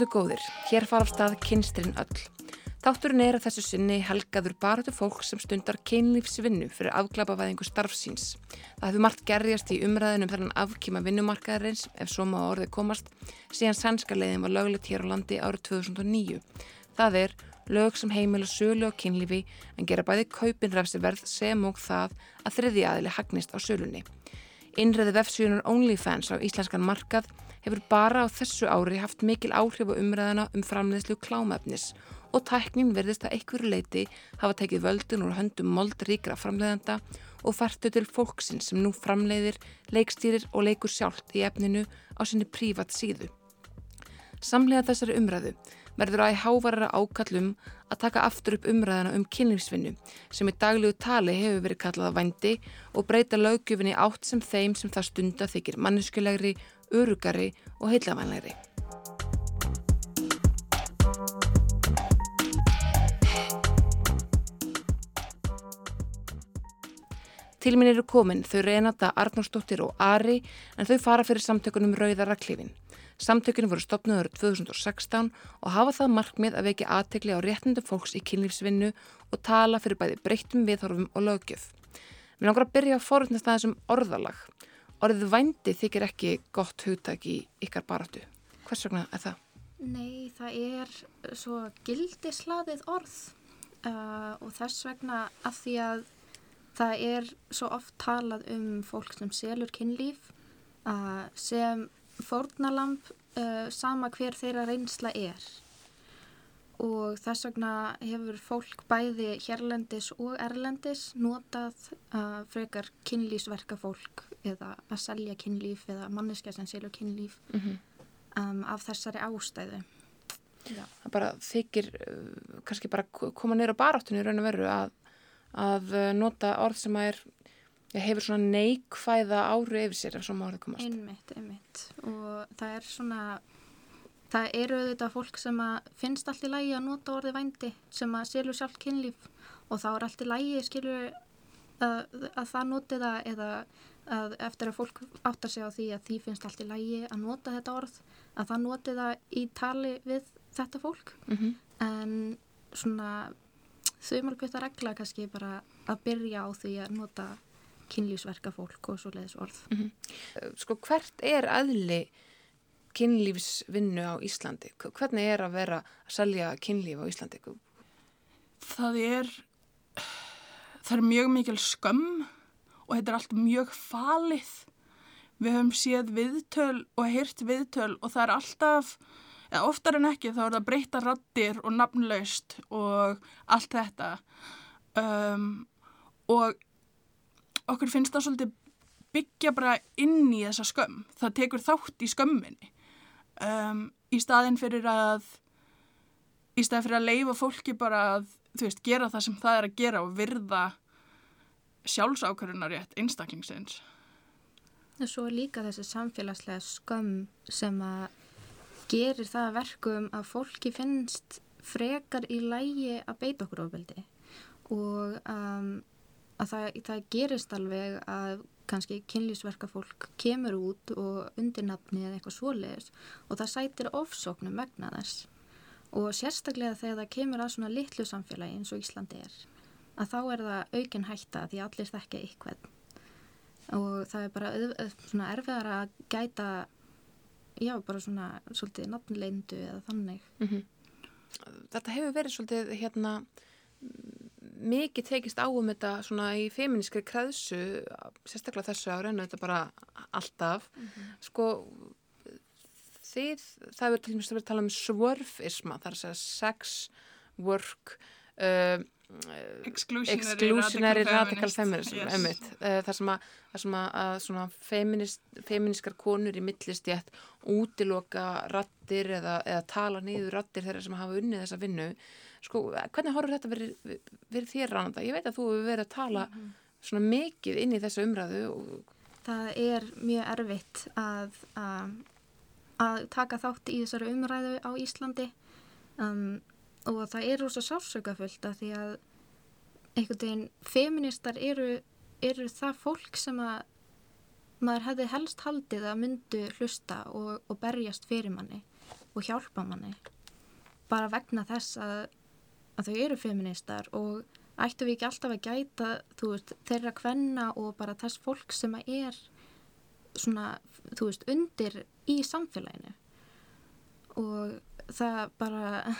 Hlustundu góðir, hér fara af stað kynstirinn öll. Þátturinn er að þessu sinni helgaður bara til fólk sem stundar kynlífsvinnu fyrir afklapavæðingu starfsíns. Það hefur margt gerjast í umræðinum þennan afkýma vinnumarkaðarins, ef svo má orðið komast, síðan sænska leiðin var löglegt hér á landi árið 2009. Það er lög sem heimila sölu á kynlífi en gera bæði kaupinræfsi verð sem og það að þriði aðili hagnist á sölunni. Innræði vefsíunar OnlyFans á íslenskan markað hefur bara á þessu ári haft mikil áhrif á umræðana um framleiðslu klámefnis og tæknin verðist að einhverju leiti hafa tekið völdun úr höndum moldríkra framleiðanda og færtu til fólksinn sem nú framleiðir, leikstýrir og leikur sjálft í efninu á sinni prívat síðu. Samlega þessari umræðu verður að í hávarara ákallum að taka aftur upp umræðana um kynlífsvinnu sem í daglegu tali hefur verið kallað að vændi og breyta lögjöfinni átt sem þeim sem það stunda þykir manneskulegri örugari og heillavænlegri. Til minn eru komin þau Renata Arnósdóttir og Ari en þau fara fyrir samtökunum Rauðaraklifin. Samtökunum voru stopnaður 2016 og hafa það markmið að vekja aðtegli á réttindum fólks í kynlífsvinnu og tala fyrir bæði breyttum viðhorfum og lögjöf. Mér langar að byrja að forutnast það þessum orðalag. Orðið vændi þykir ekki gott hugtak í ykkar baráttu. Hvers vegna er það? Nei, það er svo gildislaðið orð uh, og þess vegna að því að það er svo oft talað um fólk sem selur kynlíf uh, sem fórnalamp uh, sama hver þeirra reynsla er og þess vegna hefur fólk bæði hérlendis og erlendis notað uh, frekar kynlífsverka fólk eða að selja kynlíf eða manneska sem selja kynlíf mm -hmm. um, af þessari ástæðu. Já. Það bara þykir uh, kannski bara koma neyra baráttunni raun og veru að, að uh, nota orð sem er hefur svona neikvæða ári yfir sér ef svo má það komast. Einmitt, einmitt og það er svona Það eru auðvitað fólk sem finnst allt í lægi að nota orði vændi sem að selju sjálf kynlíf og þá er allt í lægi skilju að, að það noti það eða að eftir að fólk áttar sig á því að því finnst allt í lægi að nota þetta orð að það noti það í tali við þetta fólk mm -hmm. en svona þau maður geta regla kannski bara að byrja á því að nota kynlífsverka fólk og svo leiðis orð. Mm -hmm. Sko hvert er aðli kynlífsvinnu á Íslandi? Hvernig er að vera að selja kynlíf á Íslandi? Það er það er mjög mikil skömm og þetta er allt mjög falið við höfum séð viðtöl og heyrt viðtöl og það er alltaf eða oftar en ekki þá er það breyta rattir og nafnlaust og allt þetta um, og okkur finnst það svolítið byggja bara inn í þessa skömm það tekur þátt í skömminni um, í staðin fyrir að í staðin fyrir að leifa fólki bara að veist, gera það sem það er að gera og virða sjálfsákvörunarétt einstaklingsins. Og svo líka þessi samfélagslega skömm sem að gerir það verkum að fólki finnst frekar í lægi að beita okkur ofbeldi. Og um, að það, það gerist alveg að kannski kynlýsverka fólk kemur út og undirnafni eða eitthvað svoleiðis og það sætir ofsóknum vegna þess. Og sérstaklega þegar það kemur að svona litlu samfélagi eins og Íslandi er að þá er það aukin hætta því allir þekkja ykkur og það er bara svona erfiðar að gæta já bara svona svolítið nafnleindu eða þannig. Mm -hmm. Þetta hefur verið svolítið hérna mikið tekist á um þetta svona í feminískri kreðsu sérstaklega þessu ára en þetta bara alltaf mm -hmm. sko þið, það er til dæmis að vera að tala um svörfisma, það er að segja sex, work uh, exclusionary, exclusionary radical feminism yes. uh, það sem að, það sem að svona feminist, feminískar konur í millistjætt útiloka rattir eða, eða tala niður rattir þeirra sem hafa unnið þessa vinnu sko, hvernig horfur þetta verið, verið þér ránanda? Ég veit að þú hefur verið að tala mm -hmm. svona mikið inn í þessu umræðu. Og... Það er mjög erfitt að, að, að taka þátt í þessari umræðu á Íslandi um, og það er rosa sársökafullt að því að einhvern veginn feministar eru, eru það fólk sem að maður hefði helst haldið að myndu hlusta og, og berjast fyrir manni og hjálpa manni bara vegna þess að, að þau eru feministar og ættu við ekki alltaf að gæta veist, þeirra kvenna og bara þess fólk sem er svona, þú veist, undir í samfélaginu. Og það bara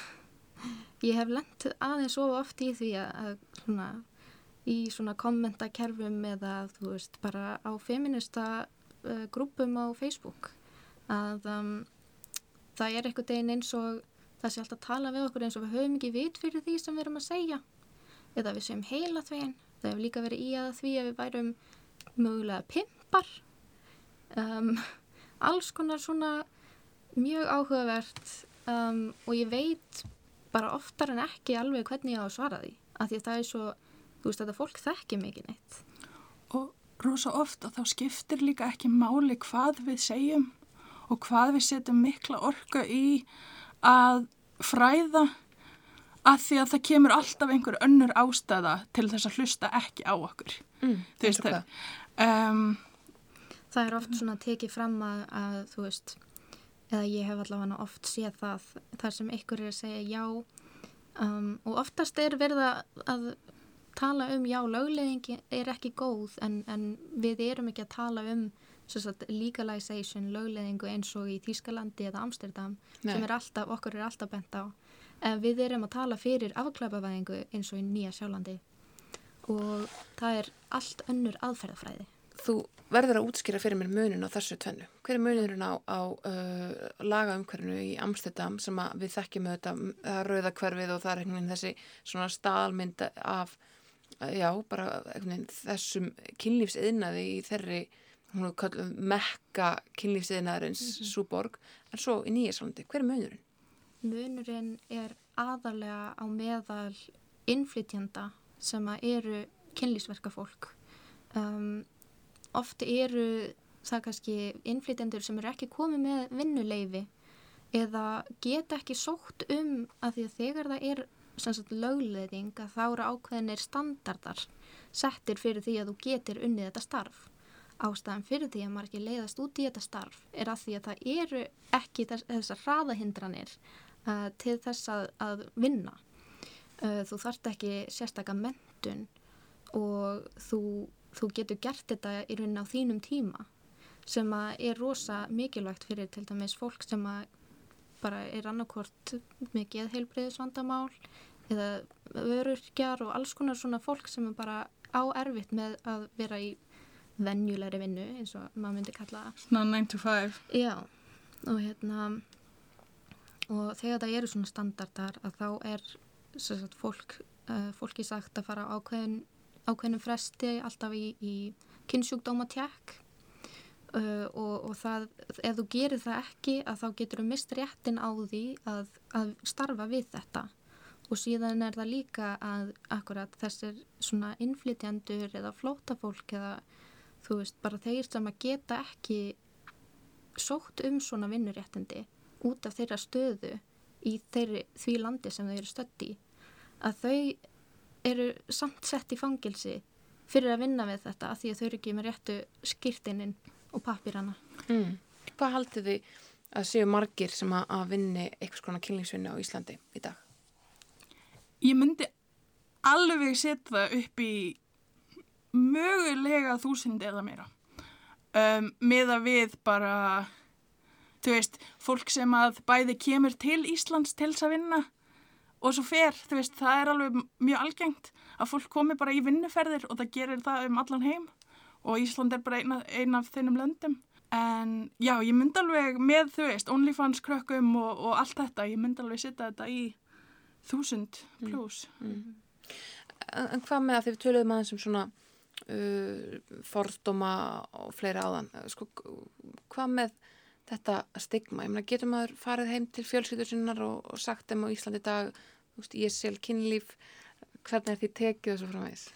ég hef lengt aðeins svo oft í því að, að svona, í svona kommentakerfum eða þú veist, bara á feminista uh, grúpum á Facebook að um, það er einhvern veginn eins og það sé alltaf að tala við okkur eins og við höfum ekki vit fyrir því sem við erum að segja. Eða við séum heila þvegin það hefur líka verið í að því að við værum mögulega pimpar. Um, alls konar svona mjög áhugavert um, og ég veit bara oftar en ekki alveg hvernig ég á að svara því af því að það er svo, þú veist það fólk þekkir mikið neitt. Og rosa ofta þá skiptir líka ekki máli hvað við segjum og hvað við setjum mikla orka í að fræða að því að það kemur alltaf einhver önnur ástæða til þess að hlusta ekki á okkur. Mm, veist, það, um, það er oft svona tekið fram að, að þú veist, eða ég hef allavega oft séð það þar sem ykkur er að segja já um, og oftast er verið að tala um já, lögleðingi er ekki góð en, en við erum ekki að tala um sagt, legalization, lögleðingu eins og í Þýskalandi eða Amsterdam Nei. sem er alltaf, okkur er alltaf bent á. En við erum að tala fyrir afklæpavæðingu eins og í Nýja Sjálandi og það er allt önnur aðferðafræði. Þú verður að útskýra fyrir mér munin á þessu tvennu. Hver er munirinn á, á uh, lagaumhverfinu í Amsterdam sem við þekkjum auðvitað rauðakverfið og það er einhvern veginn þessi svona stálmynd af já, bara einhvern veginn þessum kynlífsiðnaði í þeirri hún er kallið mekka kynlífsiðnaðarins mm -hmm. súborg, en svo í Nýjaslandi, hver er munurinn? Munurinn er aðalega á meðal innflytjanda sem eru kynlífsverka fólk. Um, oft eru það kannski innflytjandur sem eru ekki komið með vinnuleifi eða geta ekki sótt um að því að þegar það er sagt, lögleðing að þá eru ákveðinir standardar settir fyrir því að þú getur unnið þetta starf ástæðan fyrir því að maður ekki leiðast út í þetta starf er að því að það eru ekki þess, þessar hraðahindranir uh, til þess að, að vinna. Uh, þú þarft ekki sérstakka mentun og þú, þú getur gert þetta í raunin á þínum tíma sem er rosa mikilvægt fyrir til dæmis fólk sem bara er annarkort mikið heilbreyðisvandamál eða vörurkjar og alls konar svona fólk sem er bara á erfitt með að vera í vennjulegri vinnu eins og maður myndi kalla Svona 9 to 5 Já, og hérna og þegar það eru svona standardar að þá er sagt, fólk, uh, fólki sagt að fara ákveðin, ákveðinum fresti alltaf í, í kynnsjúkdóma tjekk uh, og, og það, ef þú gerir það ekki að þá getur þú mist réttin á því að, að starfa við þetta. Og síðan er það líka að akkurat þessir svona innflytjandur eða flótafólk eða þú veist, bara þeir sem að geta ekki sótt um svona vinnuréttindi út af þeirra stöðu í þeirri, því landi sem þau eru stödd í að þau eru samt sett í fangilsi fyrir að vinna við þetta að því að þau eru ekki með réttu skýrtininn og papirana mm. Hvað haldið þið að séu margir sem að, að vinni eitthvað svona kynlingsvinni á Íslandi í dag? Ég myndi alveg setja upp í mögulega þúsund eða meira um, með að við bara þú veist, fólk sem að bæði kemur til Íslands til þess að vinna og svo fer, þú veist, það er alveg mjög algengt að fólk komi bara í vinnuferðir og það gerir það um allan heim og Ísland er bara eina, eina af þeinum löndum en já, ég myndi alveg með, þú veist, OnlyFans krökkum og, og allt þetta, ég myndi alveg setja þetta í þúsund pluss mm. mm. En, hvað með að þið töluðum aðeins um svona fordóma og fleiri áðan. Sko, hvað með þetta stigma, ég meina getur maður farið heim til fjölsýtur sinnar og, og sagt þeim á Íslandi dag, veist, ég sel kynlíf hvernig er því tekið þessu framvegs?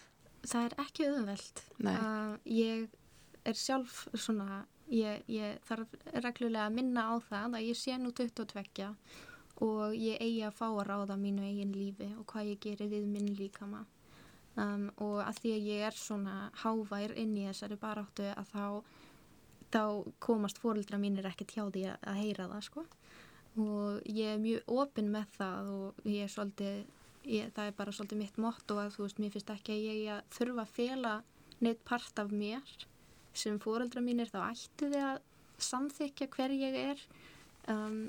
Það er ekki auðveld uh, ég er sjálf svona ég, ég þarf reglulega að minna á það að ég sé nú 22 og ég eigi að fá að ráða mínu eigin lífi og hvað ég gerir við minn líkama um, og að því að ég er svona hávær inn í þessari baráttu að þá þá komast fórildra mínir ekki tjá því að, að heyra það sko. Og ég er mjög opinn með það og ég er svolítið, ég, það er bara svolítið mitt motto að þú veist, mér finnst ekki að ég að þurfa að fela neitt part af mér. Sem fórildra mínir þá ættu þið að samþykja hver ég er. Um,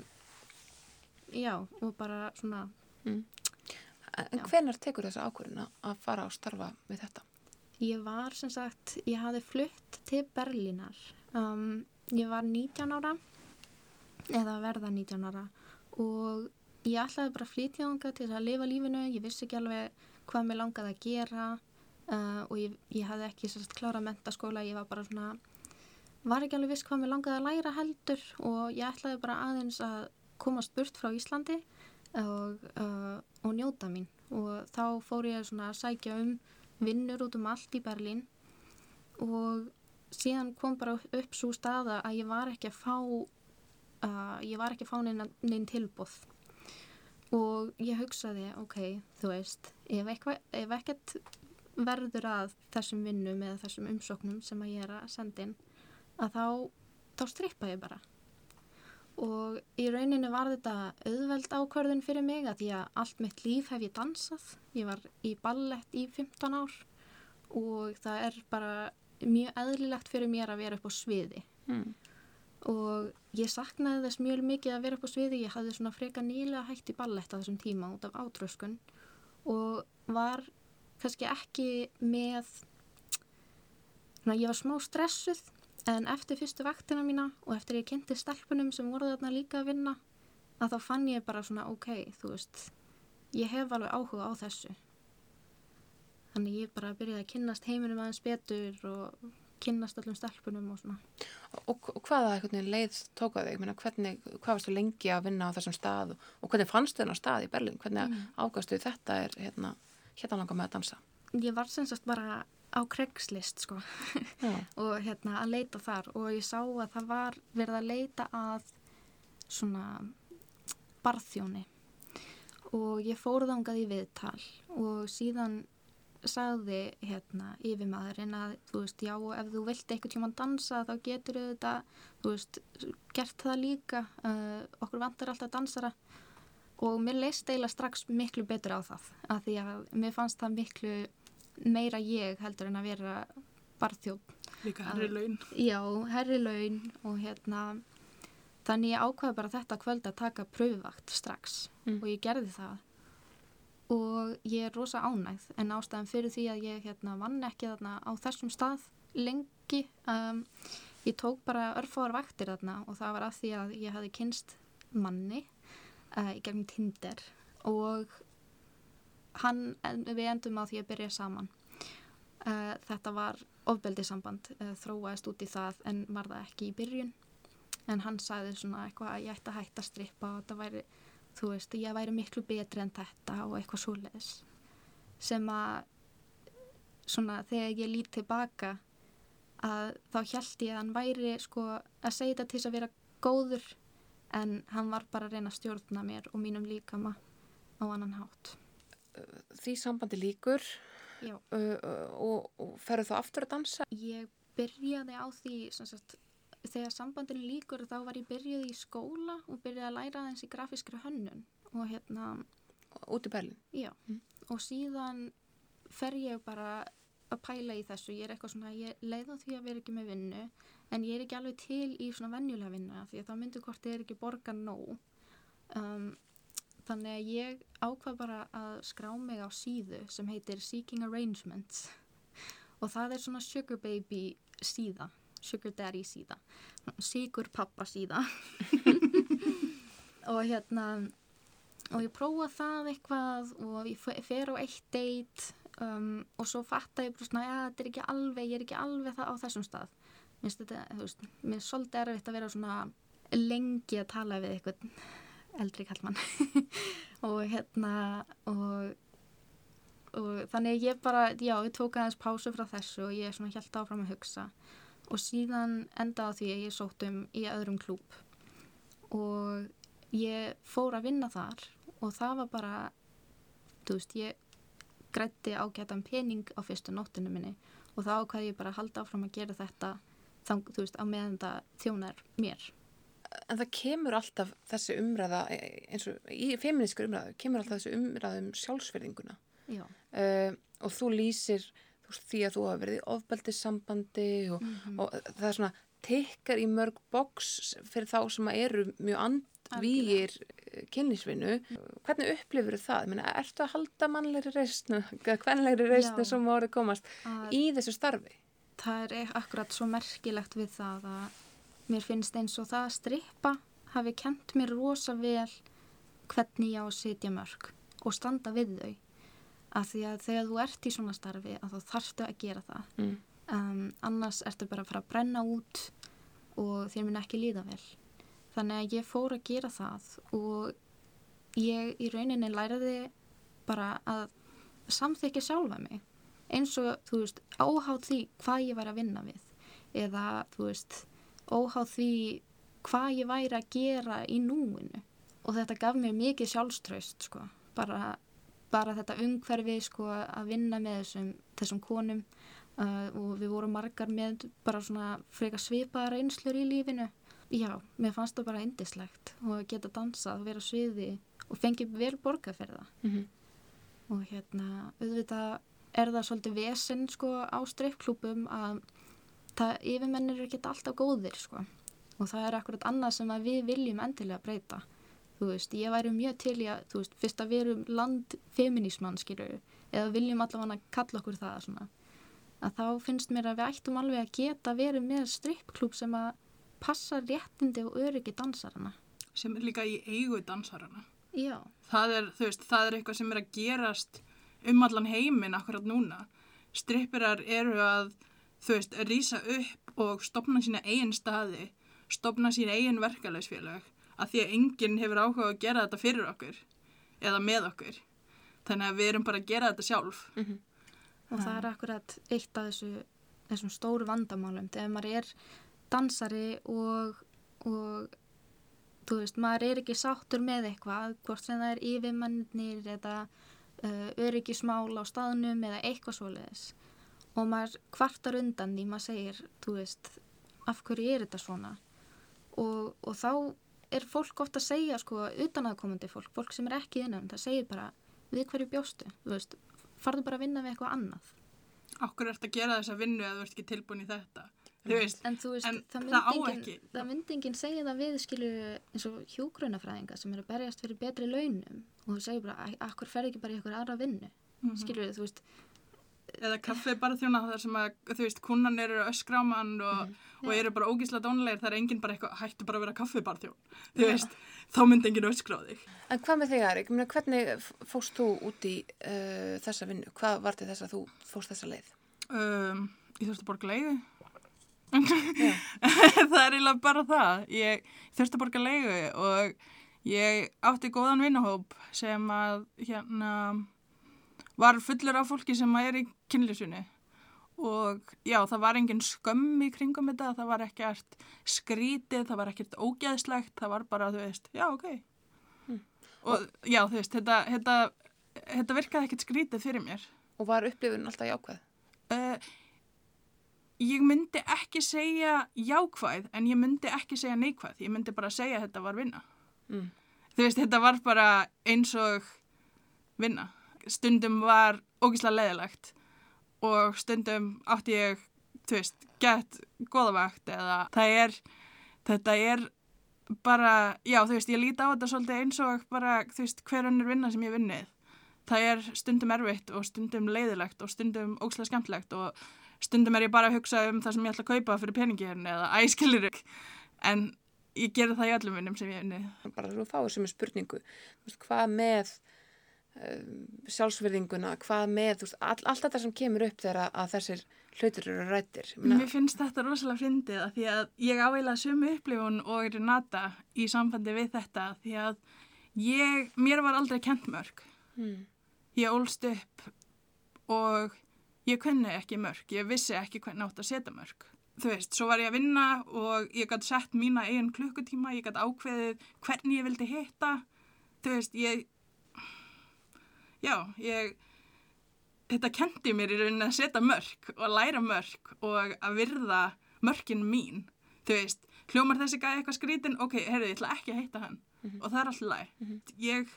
já og bara svona En hvenar tekur þessu ákvörðuna að fara á starfa við þetta? Ég var sem sagt, ég hafði flutt til Berlínar. Um, ég var 19 ára, eða verða 19 ára og ég ætlaði bara að flytja þangað til að lifa lífinu. Ég vissi ekki alveg hvað mér langaði að gera uh, og ég, ég hafði ekki sem sagt klára mentaskóla. Ég var bara svona, var ekki alveg viss hvað mér langaði að læra heldur og ég ætlaði bara aðeins að komast burt frá Íslandi og, uh, og njóta mín. Og þá fór ég að sækja um vinnur út um allt í Berlín. Og síðan kom bara upp svo staða að ég var ekki að fá uh, ég var ekki að fá neina, neinn tilbúð og ég hugsaði ok, þú veist ef, eitthvað, ef ekkert verður að þessum vinnum eða þessum umsóknum sem að ég er að senda inn að þá, þá strippa ég bara og í rauninni var þetta auðveld ákvörðun fyrir mig að því að allt mitt líf hef ég dansað. Ég var í ballett í 15 ár og það er bara mjög eðlilegt fyrir mér að vera upp á sviði. Mm. Og ég saknaði þess mjög mikið að vera upp á sviði. Ég hafði svona freka nýlega hægt í ballett á þessum tíma út af átröskun og var kannski ekki með, svona, ég var smá stressuð En eftir fyrstu vaktina mína og eftir ég kynnti stelpunum sem voru þarna líka að vinna að þá fann ég bara svona ok, þú veist, ég hef alveg áhuga á þessu. Þannig ég bara byrjaði að kynnast heiminum aðeins betur og kynnast öllum stelpunum og svona. Og, og hvaða leið tók að þig? Hvernig, hvað varstu lengi að vinna á þessum stað og, hvernig fannstu þennan stað í Berlín? Hvernig mm. ágastu þetta er hérna, hérna langar með að dansa? Ég var sem sagt bara á Craigslist sko. Og hérna að leita þar. Og ég sá að það var verið að leita að svona barþjóni. Og ég fór þangað í viðtal og síðan sagði hérna yfirmaðurinn að þú veist já ef þú vilt eitthvað tíma dansa þá getur þetta þú veist gert það líka. Uh, okkur vantar alltaf dansara. Og mér leist eiginlega strax miklu betur á það af því að mér fannst það miklu meira ég heldur en að vera barþjóð. Líka herri laun. Já, herri laun og hérna þannig ég ákvaði bara þetta kvöld að taka pröfuvakt strax Mm. og ég gerði það og ég er rosa ánægð en ástæðan fyrir því að ég hérna vann ekki þarna á þessum stað lengi um, ég tók bara örfáar vaktir þarna og það var að því að ég hafi kynst manni uh, í gegnum Tinder og hann, við endum á því að byrja saman. Uh, þetta var ofbeldisamband, uh, þróaðist út í það en var það ekki í byrjun. En hann sagði svona eitthvað að ég ætti að hætta að strippa og þetta væri, þú veist, ég væri miklu betri en þetta og eitthvað svoleiðis. Sem að, svona, þegar ég lít tilbaka, að þá held ég að hann væri, sko, að segja þetta til þess að vera góður en hann var bara að reyna að stjórna mér og mínum líkama á annan hátt. Því sambandi líkur uh, uh, og, og ferðu þú aftur að dansa? Ég byrjaði á því, sagt, þegar sambandinu líkur þá var ég byrjuð í skóla og byrjaði að læra í grafískri hönnun og hérna, Út í Berlín? já, og síðan fer ég bara að pæla í þessu, ég er eitthvað svona, ég leið á því að vera ekki með vinnu, en ég er ekki alveg til í svona venjulega vinna því að þá myndir hvort þið er ekki borga nóg. Um, þannig að ég ákvað bara að skrá mig á síðu sem heitir Seeking Arrangements. Og það er svona sugar baby síða, sugar daddy síða, sigur pappa síða. Og hérna og ég prófa það eitthvað og ég fe- fer á eitt date um, og svo fatta ég bara svona, ja, þetta er ekki alveg, ég er ekki alveg það á þessum stað. Mér finnst þetta, þú veist, mér er svolítið erfitt að vera svona lengi að tala við eitthvað eldri kallmann og hérna og, og þannig ég bara, já, ég tók aðeins pásu frá þessu og ég svona held áfram að hugsa. Og síðan enda á því að ég sótt um í öðrum klúb og ég fór að vinna þar og það var bara, þú veist, ég grætti ágætan pening á fyrstu nóttinu minni. Og þá ákvaði ég bara að halda áfram að gera þetta þang, þú veist, á meðan það þjónar mér. En það kemur alltaf þessi umræða, e- eins og í feminískur umræðu, kemur alltaf þessi umræða um sjálfsverðinguna. Já, Uh, og þú lýsir þú veist, því að þú hafa verið í ofbeldissambandi og, og það er svona tekkar í mörg boks fyrir þá sem eru mjög andvígir kynlísvinu. Hvernig upplifur það? Ég Meina, ertu að halda mannlegri reysnu, hvernlegri reysnu sem árið komast að í þessu starfi? það er akkurat svo merkilegt við það að mér finnst eins og það að strippa hafi kent mér rosa vel hvernig ég á að sitja mörg og standa við þau. Af því að þegar þú ert í svona starfi að þá þarftu að gera það. Mm. um, annars ertu bara að fara að brenna út og þér mun ekki líða vel þannig að ég fór að gera það og ég í rauninni læriði bara að samþykja sjálfa mig eins og þú veist óháð því hvað ég væri að vinna við eða þú veist óháð því hvað ég væri að gera í núinu og þetta gaf mér mikið sjálfströst sko bara, bara þetta umhverfi sko að vinna með þessum, þessum konum uh, og við vorum margar með bara svona freka svipaðar einslur í lífinu. Já, mér fannst það bara indislegt og geta dansað og vera sviði og fengið vel borgað fyrir það. Mm Og hérna, auðvitað er það svolítið vesen sko á streifklúpum að það yfirmennir er ekki alltaf góðir sko. Og það er akkurat annað sem við viljum endilega breyta. Þú veist, ég væri mjög til í að, þú veist, fyrst að við erum land feminísmann, skilur, eða viljum allavega kalla okkur það svona að þá finnst mér að við ættum alveg að geta verið með strippklúb sem að passa réttindi og öryggi dansarana. sem er líka í eigu dansarana. Já, Það er, veist, það er eitthvað sem er að gerast um allan heiminn akkurat núna. Strippirar eru að, þú veist, rýsa upp og stopna sína eigin staði, stopna sína eigin verkefælausfélag, að því að enginn hefur áhuga að gera þetta fyrir okkur eða með okkur. Þannig að við erum bara að gera þetta sjálf. og það er akkurat eitt af þessu, þessum stóru vandamálum þegar maður er dansari og, og þú veist, maður er ekki sáttur með eitthvað, hvort sem það er yfirmannir eða uh, öryggismál á staðnum eða eitthvað svoleiðis og maður kvartar undan því maður segir, þú veist, af hverju er þetta svona og, og þá er fólk oft að segja sko utanaðkomandi fólk, fólk sem er ekki innan, það segir bara við hverju bjóstu, þú veist, farðu bara að vinna við eitthvað annað. Okkur ert að gera þessa vinnu eða þú ert ekki tilbúin í þetta. Veist, En þú veist, en það myndi ekki. enginn, segja það við skilu eins og hjúgrunafræðinga sem eru að berjast fyrir betri launum og þú segir bara, "Æ, akkur fer ekki bara í eitthvað aðra vinnu, mm Mhm. skilur þú veist, eða kaffi bara þjóna þar sem að, þú veist, kunnan eru öskra á mann og, og eru bara ógísla dónulegir, það er enginn bara eitthvað, hættu bara að vera kaffi bara þjón, þú veist, þá myndi enginn þig. En hvað með þig, Arik? Hvernig f- fórst þú út í uh, þessa vinnu? Hvað var til þess að þú fórst þessa leið? Um, ég þurfti að borga leigu. það er eiginlega bara það. Ég þurfti að borga leigu og ég átti góðan vinnahóp sem að hérna var fullur af fólki sem er í kynlísunni og já, það var engin skömm í kringum þetta, það var ekkert skrítið, það var ekkert ógeðslegt, það var bara, þú veist, já, ok. Og já, þú veist, þetta, þetta, þetta virkaði ekkert skrítið fyrir mér. Og var upplifun alltaf jákvæð? Uh, ég myndi ekki segja jákvæð en ég myndi ekki segja neikvæð. Ég myndi bara segja að þetta var vinna. Mm. Þú veist, þetta var bara eins og vinna. Stundum var ógíslega leðilegt og stundum átti ég, þú veist, gett goðavakt eða það er, þetta er bara, já, þú veist, ég líti á þetta svolítið eins og bara, þú veist, hver önnur vinna sem ég vinnið. Það er stundum erfitt og stundum leiðilegt og stundum ógslag skemmtlegt og stundum er ég bara að hugsa um það sem ég ætla að kaupa fyrir peningin eða æskilir en ég gera það í öllum vinnum sem ég hef vinnið. Bara þú fáið sem er spurningu. Þú veist, hvað með sjálfsverðinguna, hvað með, veist, all, allt þetta sem kemur upp þegar að, þessir hlutur eru rættir. Mér finnst þetta rosalega fyndið að því að ég áveila sömu upplifun og Renata í sambandi við þetta því að ég, mér var aldrei kent mörg. Hmm. Ég ólst upp og ég kunni ekki mörg, ég vissi ekki hvernig átt að setja mörg. Þú veist, svo var ég að vinna og ég gæti sett mína eigin klukkutíma, ég gæti ákveðið hvernig ég vildi hitta. Þú veist, ég, já, ég, þetta kendi mér í rauninni að setja mörg og læra mörg og að virða mörkin mín, þú veist, hljómar þessi gæði eitthvað skrítin, ok, heyrðu, ég ætla ekki að heita hann. Og það er alltaf læg. Ég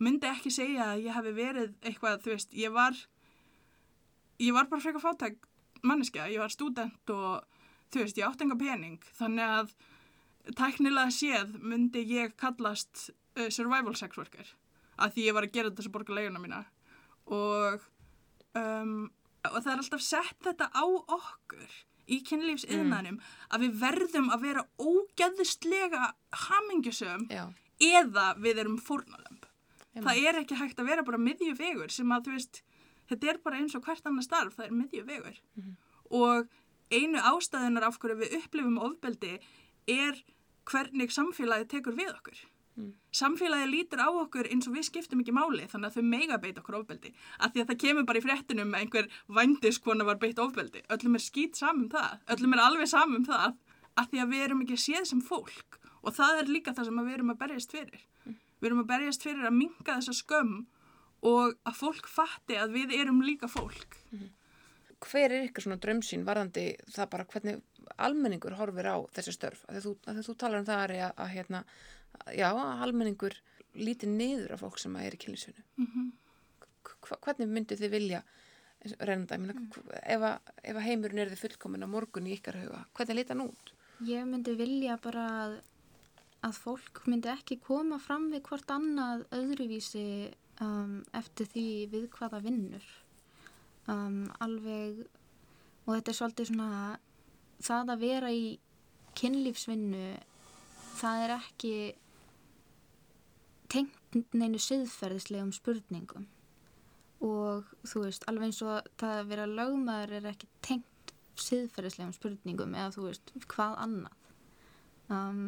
myndi ekki segja að ég hafi verið eitthvað, þú veist, ég var, ég var bara frekar fátæk manneskja, ég var student og þú veist, ég átt enga pening, þannig að tæknilega séð myndi ég kallast uh, survival sex worker, að því ég var að gera þetta sem borga leiguna mína og, um, og það er alltaf sett þetta á okkur í kynlífsiðnanum að við verðum að vera ógeðslega hamingjusum eða við erum fórnalömb. Einmitt. Það er ekki hægt að vera bara miðju vegur sem að þú veist, þetta er bara eins og hvert annar starf, það er miðju vegur. Og einu ástæðunar af hverju við upplifum ofbeldi er hvernig samfélagið tekur við okkur. Samfélagið lítur á okkur eins og við skiptum ekki máli þannig að þau mega beita okkur ofbeldi. Af því að það kemur bara í fréttinum að einhver vændiskona var beitt ofbeldi. Öllum er skýt saman um það. Öllum er alveg saman um það af því að við erum ekki séð sem fólk. Og það er líka það sem að við erum að berjast fyrir. Við erum að berjast fyrir að minga þessa skömm og að fólk fatti að við erum líka fólk. hver er ykkur svona drömsýn varðandi það bara hvernig almenningur horfir á þessi störf? Þegar þú, að þú talar um það að, að hérna, já, almenningur líti niður af fólk sem er í kynlífsvinnu. Mm Hvernig myndu þið vilja reynda, ég meina, hv- ef, ef heimurinn er þið fullkomin á morgun í ykkar huga, hvernig líti hann út? Ég myndi vilja bara að, að fólk myndi ekki koma fram við hvort annað öðruvísi um, eftir því við hvaða vinnur. Um, alveg, og þetta er svolítið svona, það að vera í kynlífsvinnu, það er ekki tengt neinu siðferðislegum spurningum. Og þú veist, alveg eins og það að vera lögmaður er ekki tengt siðferðislegum spurningum eða þú veist, hvað annað. Um,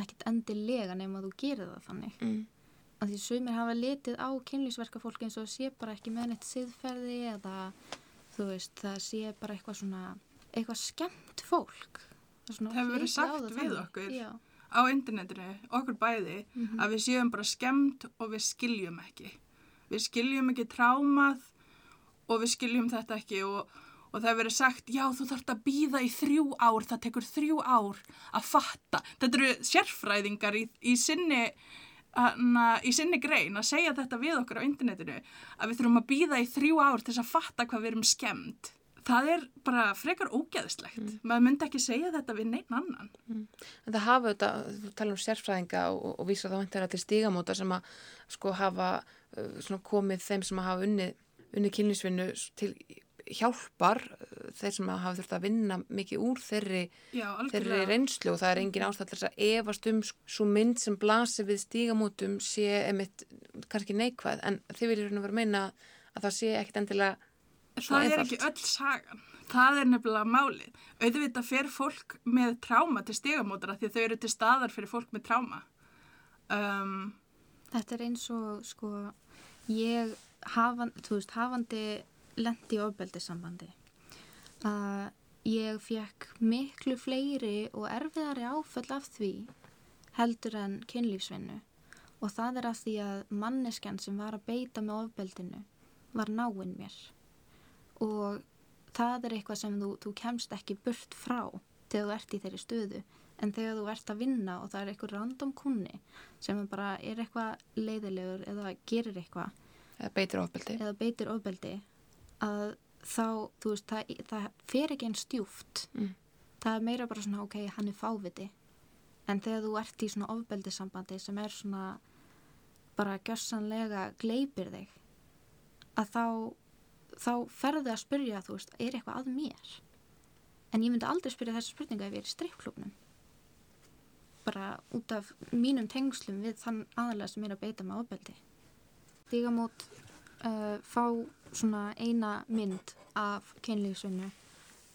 ekkert endilega nema að þú gerir það þannig. Mm. Af því sumir hafa litið á kynlýsverka fólk eins og sé bara ekki með neitt siðferði eða þú veist, það sé bara eitthvað svona, eitthvað skemmt fólk. Það Það hefur verið sagt við þannig. okkur. Já. Á internetinu, okkur bæði, að við séum bara skemmt og við skiljum ekki. Við skiljum ekki trámað og við skiljum þetta ekki og, og það verið sagt, já þú þarft að býða í þrjú ár, það tekur þrjú ár að fatta. Þetta eru sérfræðingar í, í sinni Anna, í sinni grein að segja þetta við okkur á internetinu að við þurfum að býða í þrjú ár til þess að fatta hvað við erum skemmt. Það er bara frekar ógeðslegt. Maður myndi ekki segja þetta við neinn annan. En það hafa þetta, þú tala um sérfræðinga og, og vísa þá vantar til stígamóta sem að sko hafa uh, svona komið þeim sem að hafa unnið, unnið kynlífsvinnu til hjálpar uh, þeir sem að hafa þurft að vinna mikið úr þeirri, Já, þeirri reynslu og það er engin ástæð til þess að efast um svo mynd sem blasir við stígamótum sé emitt kannski neikvæð. En þið viljum vera meina að það sé ekkit endilega Það er ekki öll sagan. Það er nefnilega málið. Auðvitað fer fólk með tráma til stigamótara því að þau eru til staðar fyrir fólk með tráma. Um, Þetta er eins og sko ég hafan, veist, hafandi lendi í ofbeldissambandi að ég fekk miklu fleiri og erfiðari áföll af því heldur en kynlífsvinnu og það er af því að manneskjan sem var að beita með ofbeldinu var náinn mér og það er eitthvað sem þú, þú kemst ekki burt frá þegar þú ert í þeirri stöðu en þegar þú ert að vinna og það er eitthvað random kunni sem bara er eitthvað leiðilegur eða gerir eitthvað eða beitir ofbeldi. eða beitir ofbeldi að þá, þú veist, það, það fer ekki einn stjúft Mm. það er meira bara svona, ok, hann er fáviti en þegar þú ert í svona ofbeldissambandi sem er svona bara gjössanlega gleipir þig að þá þá ferðu að spyrja, þú veist, er eitthvað að mér en ég myndi aldrei spyrja þessu spurninga ef ég er í streifklubnum bara út af mínum tengslum við þann aðalega sem er að beita með ofbeldi Stígamót uh, fá svona eina mynd af kynlífsvinnu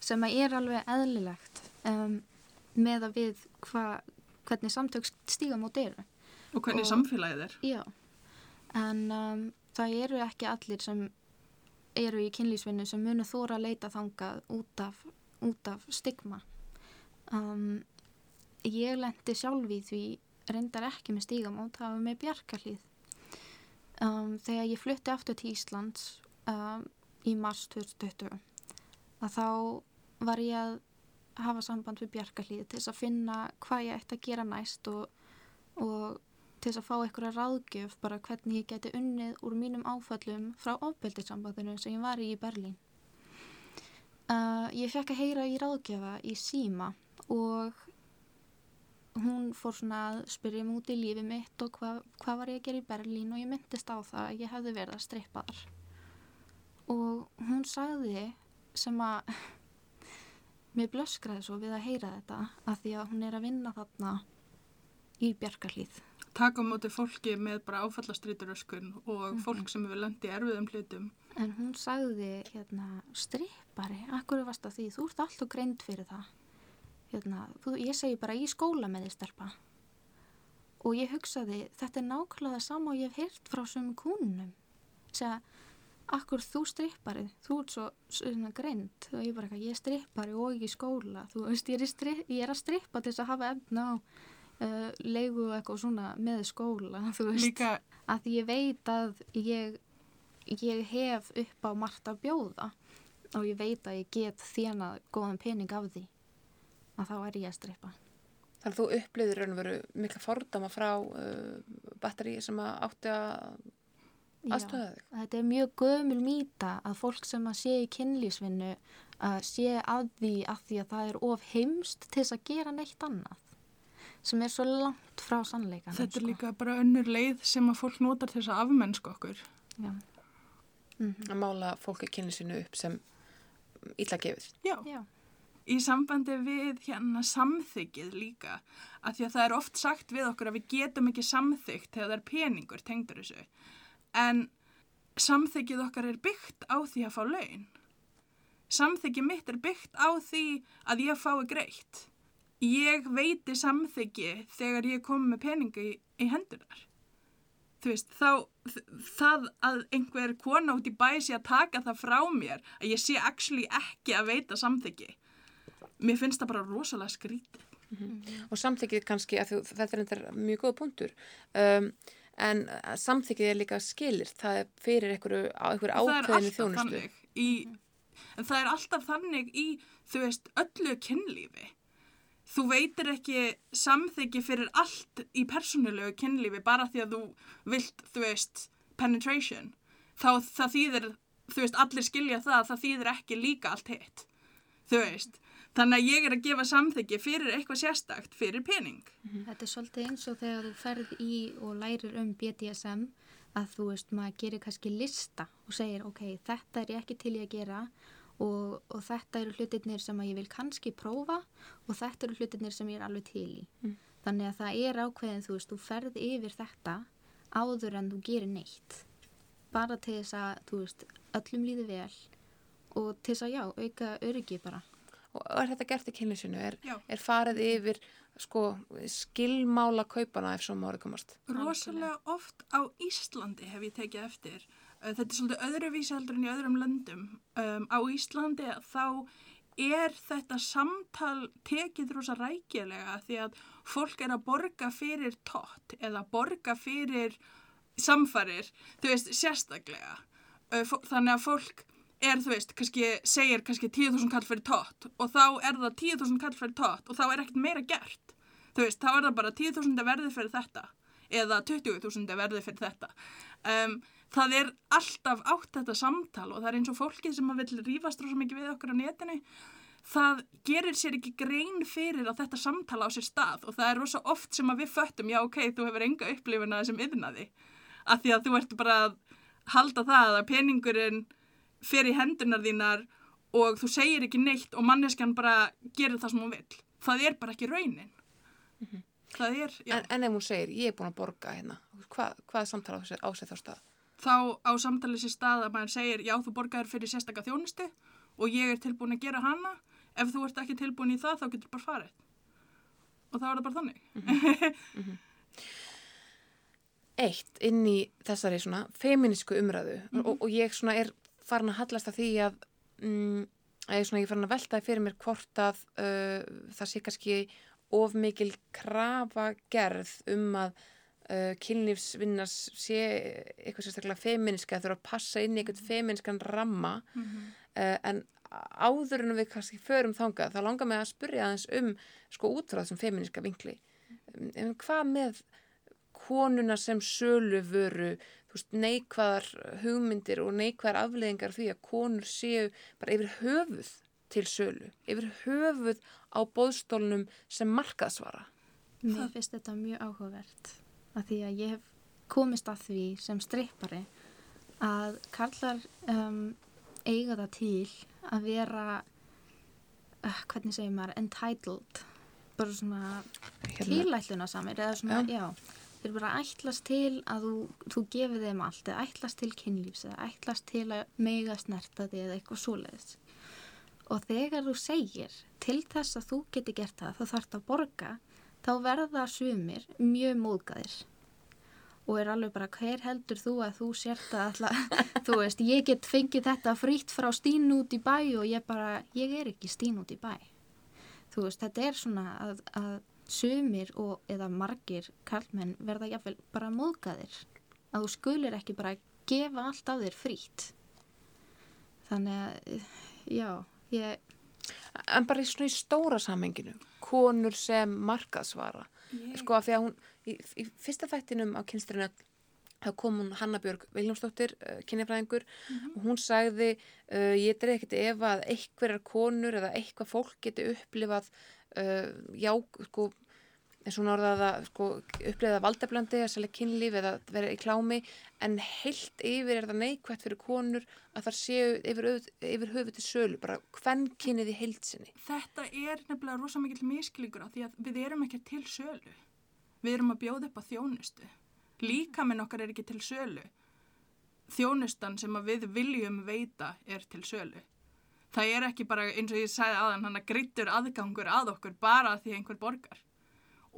sem að er alveg eðlilegt um, með að við hva, hvernig samtök stígamót eru. og hvernig Og- samfélagið er. Já, en um, það eru ekki allir sem eru í kynlífsvinnu sem munu þóra að leita þangað út af, út af stigma. Um, ég lendi sjálf í því reyndar ekki með stígamót, það var með bjarkarlíð. Um, þegar ég flutti aftur til Íslands um, í mars 2020 að þá var ég að hafa samband við Bjarkarlíð til þess að finna hvað ég ætti að gera næst og, og til þess að fá einhverja ráðgjöf bara hvernig ég geti unnið úr mínum áföllum frá ofbeldissambandinu sem ég var í í Berlín. Uh, ég fekk að heyra í ráðgjöfa í síma og hún fór svona að spyrja mig út í lífi mitt og hvað hva var ég að gera í Berlín og ég myndist á það að ég hefði verið að strippa þar. Og hún sagði sem að mér blöskraði svo við að heyra þetta að því að hún er að vinna þarna í Bjarkarlíð. Taka á móti fólki með bara áfallastríturöskun og mm -hmm. fólk sem hefur landið erfiðum hlutum. En hún sagði, hérna, strippari, akkur varst að því, þú ert alltaf greind fyrir það. Hérna, þú, ég segi bara í skóla með því stelpa. Og ég hugsaði þetta er nákvæmlega það sama og ég hef heyrt frá svömmu kúnum segja, akkur þú stripparið þú ert svo svona greint og ég bara eitthvað, ég er strippari og ekki í skóla. Þú veist, ég er, ég er að strippa til þess að hafa efna á uh, leigu eitthvað svona með skóla Líka... að ég veit að ég, ég hef upp á margt að bjóða og ég veit að ég get þjana góðan pening af því að þá er ég að strippa. Þannig að þú upplýðir raun og veru mikla fordama frá uh, batteríi sem að átti að aðstöða þig. Þetta er mjög gömul mýta að fólk sem að sé í kynlífsvinnu að sé að því að því að það er of heimst til þess að gera neitt annað sem er svo langt frá sannleikan. Þetta er sko. líka bara önnur leið sem að fólk notar þess að afmennsku okkur. Já. Mm -hmm. Að mála fólk í kynlífsvinnu upp sem illa gefið. Já. Já í sambandi við hérna samþyggið líka að því að það er oft sagt við okkur að við getum ekki samþyggt þegar það er peningur tengdur þessu en samþyggið okkar er byggt á því að fá laun samþyggið mitt er byggt á því að ég fái greitt ég veiti samþyggi þegar ég kom með peningi í, í hendunar þú veist, þá það að einhver kona út í bæsi að taka það frá mér að ég sé actually ekki að veita samþyggi mér finnst það bara rosalega skrítið. Mm -hmm. Og samþykkið kannski, þetta er mjög góð punktur, um, en samþykkið er líka skilir, það er fyrir einhverju, ákveðinu þjónustu. Í, en það er alltaf þannig í, þú veist, öllu kynlífi. Þú veitir ekki samþykki fyrir allt í persónulegu kynlífi bara því að þú vilt, þú veist, penetration. Þá það þýðir, þú veist, allir skilja það að það þýðir ekki líka allt hitt. Þú veist, Þannig að ég er að gefa samþyggi fyrir eitthvað sérstakt, fyrir pening. Mhm. Þetta er svolítið eins og þegar þú ferð í og lærir um BDSM að þú veist, maður gerir kannski lista og segir, ok, þetta er ég ekki til ég að gera og, og þetta eru hlutirnir sem ég vil kannski prófa og þetta eru hlutirnir sem ég er alveg til í. Mm. Þannig að það er ákveðin, þú veist, þú ferð yfir þetta áður en þú gerir neitt. Bara til þess að, þú veist, öllum líði vel og til þess að, já, auka öryggi bara og er þetta gert í kynlísinu? Er, er farið yfir sko, skilmála kaupana ef svo mári komast? Rosalega oft á Íslandi hef ég tekið eftir. Þetta er svolítið öðruvísi heldur en í öðrum löndum. Um, á Íslandi þá er þetta samtal tekið rosa rækjulega því að fólk er að borga fyrir tótt eða borga fyrir samfarir, þú veist, sérstaklega. Þannig að fólk er þú veist, kannski segir kannski 10.000 kall fyrir tótt og þá er það 10.000 kall fyrir tótt og þá er ekkert meira gert þú veist, þá er það bara 10.000 verði fyrir þetta eða 20.000 verði fyrir þetta um, það er alltaf átt þetta samtal og það er eins og fólkið sem vil rýfast rosa mikið við okkur á netinu það gerir sér ekki grein fyrir að þetta samtala á sér stað og það er rosa oft sem að við föttum já ok, þú hefur enga upplifuna sem yfirnaði að því að þú ert bara að halda það að peningurinn fer í hendunar þínar og þú segir ekki neitt og manneskjan bara gerir það sem hún vil. Það er bara ekki raunin. Mm -hmm. Það er, já. En, en ef hún segir, ég er búin að borga hérna, Hva, hvað er samtala á sig þá stað? Þá á samtalið sér stað að maður segir, já þú borgaður fyrir sérstakka þjónustu og ég er tilbúin að gera hana. Ef þú ert ekki tilbúin í það, þá getur bara farið. Og þá er það bara þannig. Mm -hmm. mm -hmm. Eitt inn í þessari svona feminísku umræðu mhm. og, og ég svona er farin að hallast að því að mm, ég er svona ekki farin að veltaði fyrir mér hvort að uh, það sé kannski of mikil krafa gerð um að uh, kynlífsvinnas sé eitthvað sérstaklega feministka að þurfa að passa inn í eitthvað feminiskan ramma mm -hmm. uh, en áður en við kannski förum þangað, þá langar mig að spurja aðeins um sko út frá þessum feministka vinkli. Um, hvað með konuna sem sölu vöru, neikvæðar hugmyndir og neikvæðar afleðingar því að konur séu bara yfir höfuð til sölu, yfir höfuð á bóðstólunum sem markaðsvara. Mér finnst þetta mjög áhugavert að því að ég hef komist að því sem strippari að kallar um, eiga það til að vera uh, hvernig segir maður entitled bara svona Hérna. tilætluna samir eða svona, Já. já, þeir bara ætlast til að þú, þú gefið þeim allt eða ætlast til kynlífs eða ætlast til að mega snerta þig eða eitthvað svoleiðis og þegar þú segir til þess að þú geti gert það þá þarf það að borga þá verða sumir mjög móðgæðir og er alveg bara hver heldur þú að þú sért að alltaf, þú veist, ég get fengið þetta frýtt frá Stín út í bæ og ég bara, ég er ekki Stín út í bæ. Þú veist, þetta er svona að, að sumir og eða margir kallmenn verða jáfnvel bara móðgæðir að þú skulir ekki bara gefa allt af þér frýtt þannig að, já ég, En bara í svona í stóra samhenginu, konur sem markaðsvara. Sko að því að hún, í, í fyrsta þættinum á kynstrinu, þá kom hún Hanna Björg Viljámsdóttir, uh, kynjafræðingur, og hún sagði, uh, ég dreif ekkert ef að einhverjar konur eða eitthvað fólk geti upplifað, uh, já, sko, eins og hún orðaði að sko, upplifa valdablandi að selja kynlíf eða vera í klámi en heilt yfir er það neikvægt fyrir konur að það séu yfir, yfir höfu til sölu, bara hvern kynnið í heilsinni. Þetta er nefnilega rosa mikill miskilíkur á því að við erum ekki til sölu. Við erum að bjóða upp á þjónustu. Líkaminn okkar er ekki til sölu. Þjónustan sem við viljum veita er til sölu. Það er ekki bara eins og ég sagði aðan hann að greittur aðgangur að okkur bara því einhver borgar.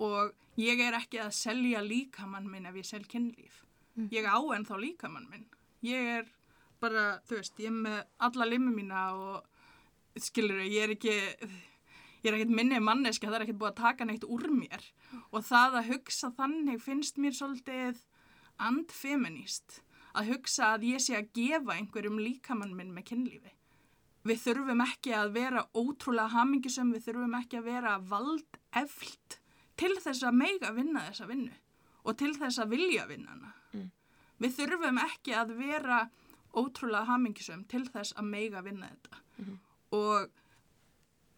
Og ég er ekki að selja líkamann minn ef ég sel kynlíf. Ég á en þá líkamann minn. Ég er bara, þú veist, ég er með alla limmi mína og skilur ég er ekki ég er ekkert minni manneski það er ekkert búið að taka neitt úr mér. Og það að hugsa þannig finnst mér svolítið andfeminist. Að hugsa að ég sé að gefa einhverjum líkamann minn með kynlífi. Við þurfum ekki að vera ótrúlega hamingisum, við þurfum ekki að vera vald eflt til þess að meiga vinna þessa vinnu og til þess að vilja vinna hana. Við þurfum ekki að vera ótrúlega hamingisum til þess að meiga vinna þetta. Og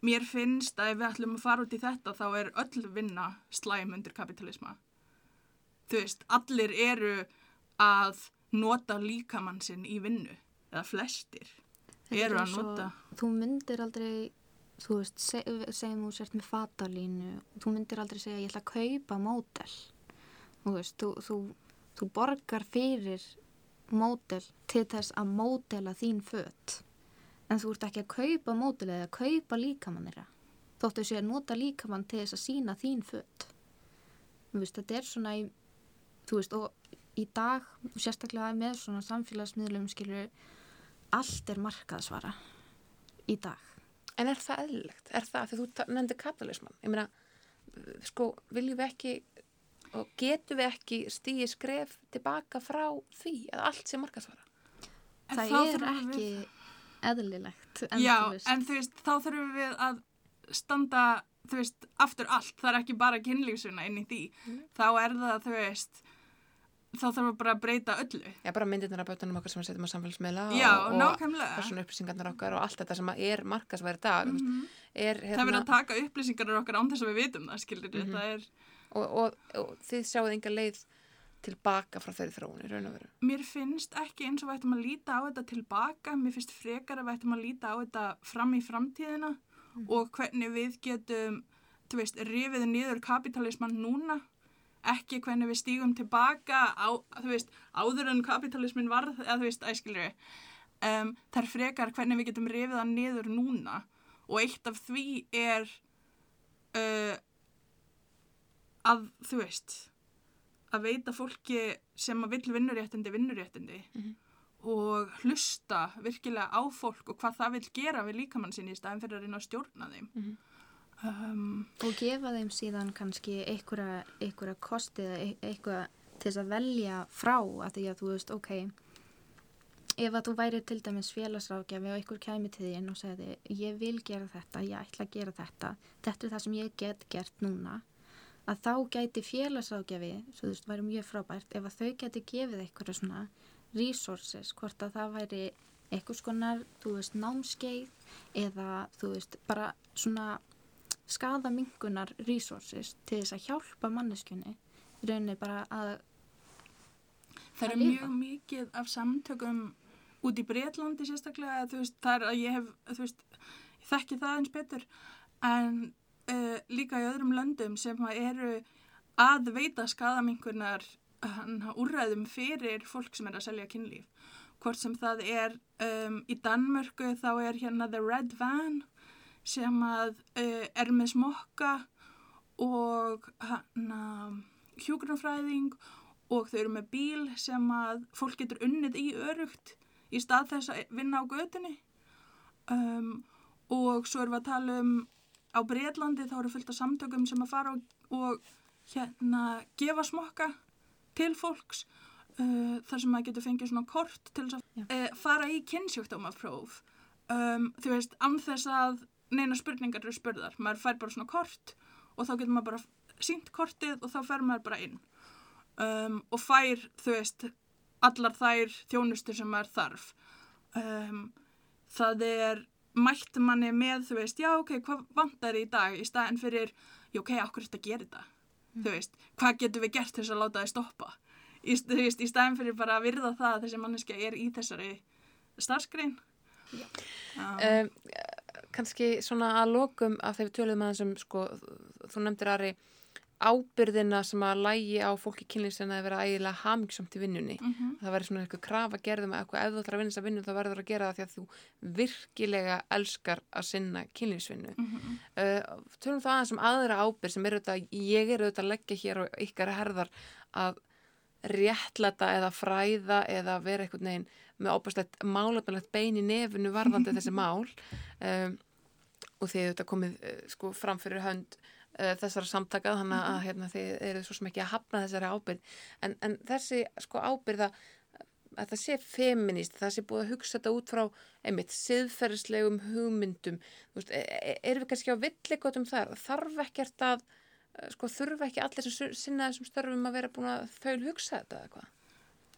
mér finnst að ef við ætlum að fara út í þetta þá er öll vinna slæm undir kapitalisma þú veist, allir eru að nota líkamann sinn í vinnu eða flestir er eru að nota Þú myndir aldrei, þú veist, seg, segjum þú sért með fatalínu, þú myndir aldrei segja ég ætla að kaupa mótel. Þú veist, þú, þú, þú borgar fyrir mótel til þess að mótela þín fött. En þú ert ekki að kaupa mótel eða að kaupa líkamann þeirra. Þóttu sé að nota líkamann til þess að sína þín fött. Þú veist, þetta er svona í, þú veist, og í dag, sérstaklega með svona samfélagsmiðlum, skilur allt er markaðsvara í dag. En er það eðlilegt? Er það, því þú nefndir kapitalisman, ég meina, sko, viljum við ekki og getum við ekki stíði skref tilbaka frá því að allt sé markaðsvara? En það þá er ekki við, eðlilegt. En já, en þú veist, þá þurfum við að standa, þú veist, aftur allt, það er ekki bara kynlífsuna inn í því, þá er það, þú veist, þá þarfum við bara að breyta öllu. Já, bara myndirnar af bötunum okkar sem við setjum á samfélagsmiðla Já, og, og nákvæmlega. persónu upplýsingarnar okkar og allt þetta sem er markaðsværi dag mm -hmm. er, Mhm. Það verður að taka upplýsingar okkar án þess að við vitum það, skilur Mhm. það er, og, og, og þið sjáuð enga leið tilbaka frá þeirri þróun í raun og veru. mér finnst ekki eins og við ættum að líta á þetta tilbaka, mér finnst frekar að við ættum að líta á þetta fram í framtíðina og hvernig við getum, þú veist, rifið niður kapitalisman núna, ekki hvernig við stígum tilbaka á, þú veist, áður en kapitalismin varð, eða þú veist, æskilur við, um, það er frekar hvernig við getum rifið það niður núna. Og eitt af því er uh, að, þú veist, að veita fólki sem að vill vinnuréttindi vinnuréttindi. Og hlusta virkilega á fólk og hvað það vill gera við líkamann sinni í staðin fyrir að reyna að stjórna þeim. Um, og gefa þeim síðan kannski einhverja, einhverja kosti eða ein- eitthvað til þess að velja frá að því að þú veist, ok, ef að þú væri til dæmis félagsrákjafi og einhver kæmi til þín og segði ég vil gera þetta, ég ætla að gera þetta þetta er það sem ég get gert núna að þá gæti félagsrákjafi svo þú veist, væri mjög frábært ef að þau geti gefið eitthvað svona resources, hvort að það væri eitthvað skonar, þú veist, námskeið eða þú veist, bara svona skadamingunar resources til þess að hjálpa manneskjunni rauninni bara að Það er mjög mikið af samtökum út í Breitlandi sérstaklega, veist, þar að ég hef, veist, ég þekki það eins betur, en uh, líka í öðrum löndum sem eru að veita skadamingunar úrræðum fyrir fólk sem er að selja kynlíf. Hvort sem það er um, í Danmörku þá er hérna The Red Van sem að uh, er með smokka og hana hjúgrunfræðing og þau eru með bíl sem að fólk getur unnið í örugt í stað þess að vinna á gödunni um, og svo erum við að tala um á Breitlandi þá eru fullt af samtökum sem að fara og, og hérna gefa smokka til fólks uh, þar sem að getur fengið svona kort til að uh, fara í kynnsjókdómafróf um, þú veist, anþess að neina spurningar eru spurðar, maður fær bara svona kort og þá getur maður bara sínt kortið og þá fer maður bara inn. Um, og fær, þú veist allar þær þjónustur sem er þarf. Um, það er mætt manni með þú veist, já ok, hvað vantar í dag? Í staðin fyrir, já ok, okkur er þetta að gera þetta? Mm. þú veist, hvað getur við gert þess að láta þið stoppa? Í, þú veist, í staðin fyrir bara að virða það að þessi manneska er í þessari starfskrein um, um, Kanski svona að lokum að þegar við töluðum að þessum sko, þú nefndir Ari ábyrðina sem að lægi á fólki kynlýfsina að vera ægilega hamingsamt í vinnunni mm -hmm. það verður svona eitthvað krafa gerðum eitthvað ef þú ætlar að vinna þess að vinna þá verður það að gera það því að þú virkilega elskar að sinna kynlýfsvinnu mm -hmm. uh, tölum það aðeins um aðra ábyrð sem er auðvitað, ég er auðvitað að leggja hér og ykkar herðar að réttlata eða fræða eða vera eitthvað neginn með óbærslega málefnilegt bein í nefnu varðandi þessi mál um, og því auðvitað komið uh, sko framfyrir hönd uh, þessara samtakað þannig að mhm. hérna, þið eru svo sem ekki að hafna þessari ábyrð en, en þessi sko ábyrða að það sé feminist, það sé búið að hugsa þetta út frá einmitt siðferðislegum hugmyndum veist, er, e, erum við kannski á villikotum þar þarf ekkert að e, sko, þurfa ekki allir sem sinna þessum störfum að vera búin að þaul hugsa þetta eða hvað?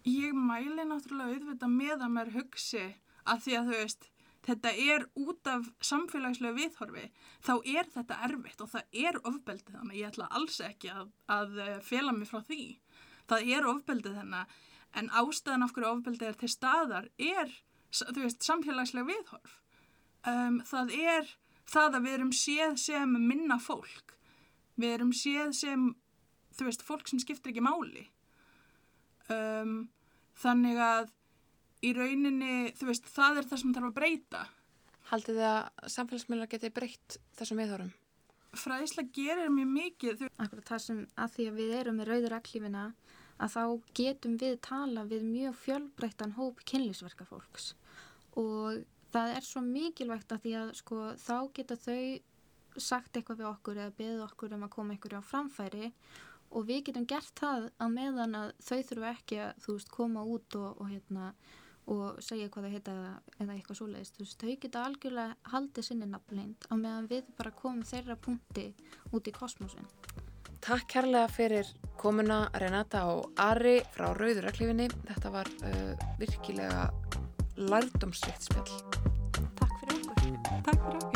Ég mæli náttúrulega auðvitað með að mér hugsi að því að þú veist þetta er út af samfélagslega viðhorfi, þá er þetta erfitt og það er ofbeldið þannig, ég ætla alls ekki að, að eh, fela mig frá því. Það er ofbeldið þannig, en ástæðan af hverju ofbeldið er til staðar er, þú veist, samfélagslega viðhorf. Um, það er það að við erum séð sem minna fólk. Við erum séð sem, þú veist, fólk sem skiptir ekki máli. Um, þannig að í rauninni, þú veist, það er það sem þarf að breyta. Haldið þið að samfélagsmiðlar geti breytt þessum viðhórum? Fræðislega gerir mjög mikið. Akkurat það sem að því að við erum með rauður aklífina að þá getum við tala við mjög fjölbreyttan hóp kynlísverka fólks og það er svo mikilvægt að því að sko þá geta þau sagt eitthvað við okkur eða beðið okkur um að koma ykkur á framfæri og við getum gert það að meðan að þau þurfu ekki að þú veist koma út og, og hérna og segja hvað það heita eða eitthvað svo leiðist. Þú veist, þau geta algjörlega haldið sinni nafnleint á meðan við bara komum þeirra punkti út í kosmosin. Takk kærlega fyrir komuna Renata og Ari frá Rauðuraklifinni. Þetta var uh, virkilega lærdomsvikt spjall. Takk fyrir okkur. Takk fyrir okkur.